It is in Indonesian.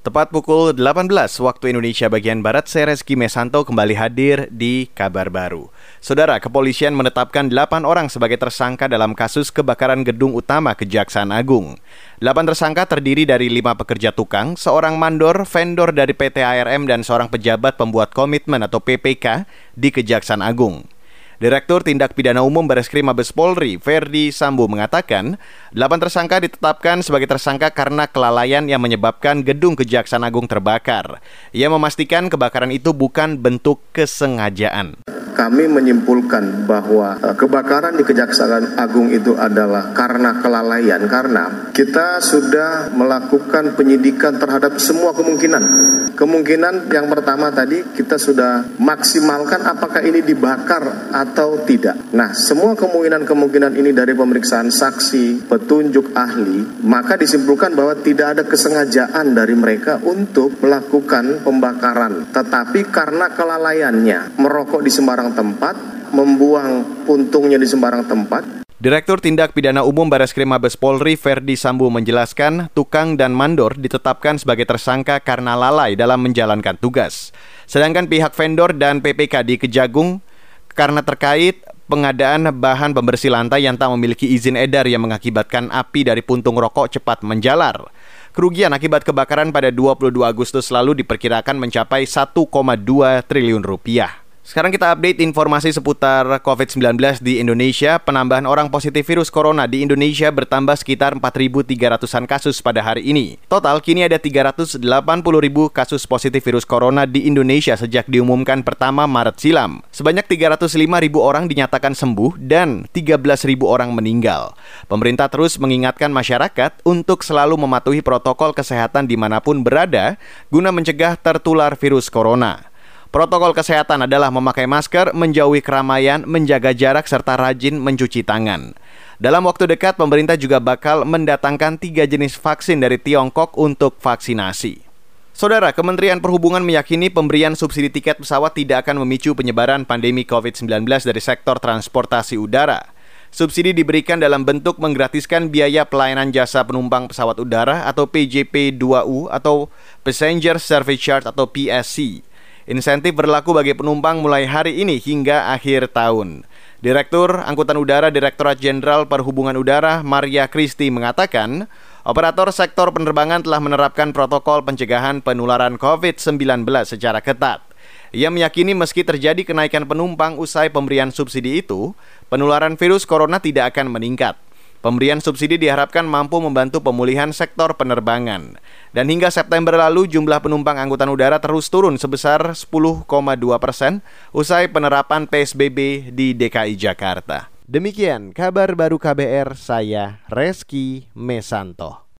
Tepat pukul 18 waktu Indonesia bagian Barat, saya Reski Mesanto kembali hadir di Kabar Baru. Saudara, kepolisian menetapkan 8 orang sebagai tersangka dalam kasus kebakaran gedung utama Kejaksaan Agung. 8 tersangka terdiri dari 5 pekerja tukang, seorang mandor, vendor dari PT ARM, dan seorang pejabat pembuat komitmen atau PPK di Kejaksaan Agung. Direktur Tindak Pidana Umum Bareskrim Mabes Polri, Ferdi Sambo mengatakan, delapan tersangka ditetapkan sebagai tersangka karena kelalaian yang menyebabkan gedung Kejaksaan Agung terbakar. Ia memastikan kebakaran itu bukan bentuk kesengajaan kami menyimpulkan bahwa uh, kebakaran di Kejaksaan Agung itu adalah karena kelalaian karena kita sudah melakukan penyidikan terhadap semua kemungkinan. Kemungkinan yang pertama tadi kita sudah maksimalkan apakah ini dibakar atau tidak. Nah, semua kemungkinan-kemungkinan ini dari pemeriksaan saksi, petunjuk ahli, maka disimpulkan bahwa tidak ada kesengajaan dari mereka untuk melakukan pembakaran. Tetapi karena kelalaiannya merokok di sembarang tempat, membuang puntungnya di sembarang tempat. Direktur Tindak Pidana Umum Bareskrim Mabes Polri Ferdi Sambo menjelaskan, tukang dan mandor ditetapkan sebagai tersangka karena lalai dalam menjalankan tugas. Sedangkan pihak vendor dan PPK di Kejagung karena terkait pengadaan bahan pembersih lantai yang tak memiliki izin edar yang mengakibatkan api dari puntung rokok cepat menjalar. Kerugian akibat kebakaran pada 22 Agustus lalu diperkirakan mencapai 1,2 triliun rupiah. Sekarang kita update informasi seputar COVID-19 di Indonesia. Penambahan orang positif virus corona di Indonesia bertambah sekitar 4.300-an kasus pada hari ini. Total kini ada 380.000 kasus positif virus corona di Indonesia sejak diumumkan pertama Maret silam. Sebanyak 305.000 orang dinyatakan sembuh dan 13.000 orang meninggal. Pemerintah terus mengingatkan masyarakat untuk selalu mematuhi protokol kesehatan di mana pun berada guna mencegah tertular virus corona. Protokol kesehatan adalah memakai masker, menjauhi keramaian, menjaga jarak, serta rajin mencuci tangan. Dalam waktu dekat, pemerintah juga bakal mendatangkan tiga jenis vaksin dari Tiongkok untuk vaksinasi. Saudara, Kementerian Perhubungan meyakini pemberian subsidi tiket pesawat tidak akan memicu penyebaran pandemi COVID-19 dari sektor transportasi udara. Subsidi diberikan dalam bentuk menggratiskan biaya pelayanan jasa penumpang pesawat udara atau PJP-2U atau Passenger Service Charge atau PSC. Insentif berlaku bagi penumpang mulai hari ini hingga akhir tahun. Direktur Angkutan Udara Direktorat Jenderal Perhubungan Udara Maria Kristi mengatakan, operator sektor penerbangan telah menerapkan protokol pencegahan penularan COVID-19 secara ketat. Ia meyakini meski terjadi kenaikan penumpang usai pemberian subsidi itu, penularan virus corona tidak akan meningkat. Pemberian subsidi diharapkan mampu membantu pemulihan sektor penerbangan. Dan hingga September lalu jumlah penumpang angkutan udara terus turun sebesar 10,2 persen usai penerapan PSBB di DKI Jakarta. Demikian kabar baru KBR, saya Reski Mesanto.